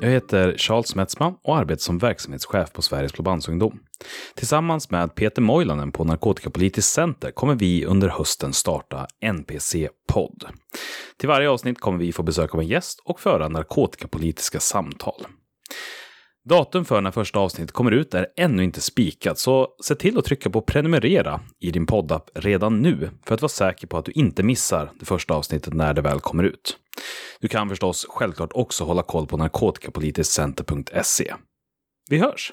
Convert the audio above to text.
Jag heter Charles Metzma och arbetar som verksamhetschef på Sveriges Blåbandsungdom. Tillsammans med Peter Moilanen på Narkotikapolitiskt center kommer vi under hösten starta NPC-podd. Till varje avsnitt kommer vi få besök av en gäst och föra narkotikapolitiska samtal. Datum för när första avsnittet kommer ut är ännu inte spikat, så se till att trycka på prenumerera i din poddapp redan nu för att vara säker på att du inte missar det första avsnittet när det väl kommer ut. Du kan förstås självklart också hålla koll på narkotikapolitiskcenter.se. Vi hörs!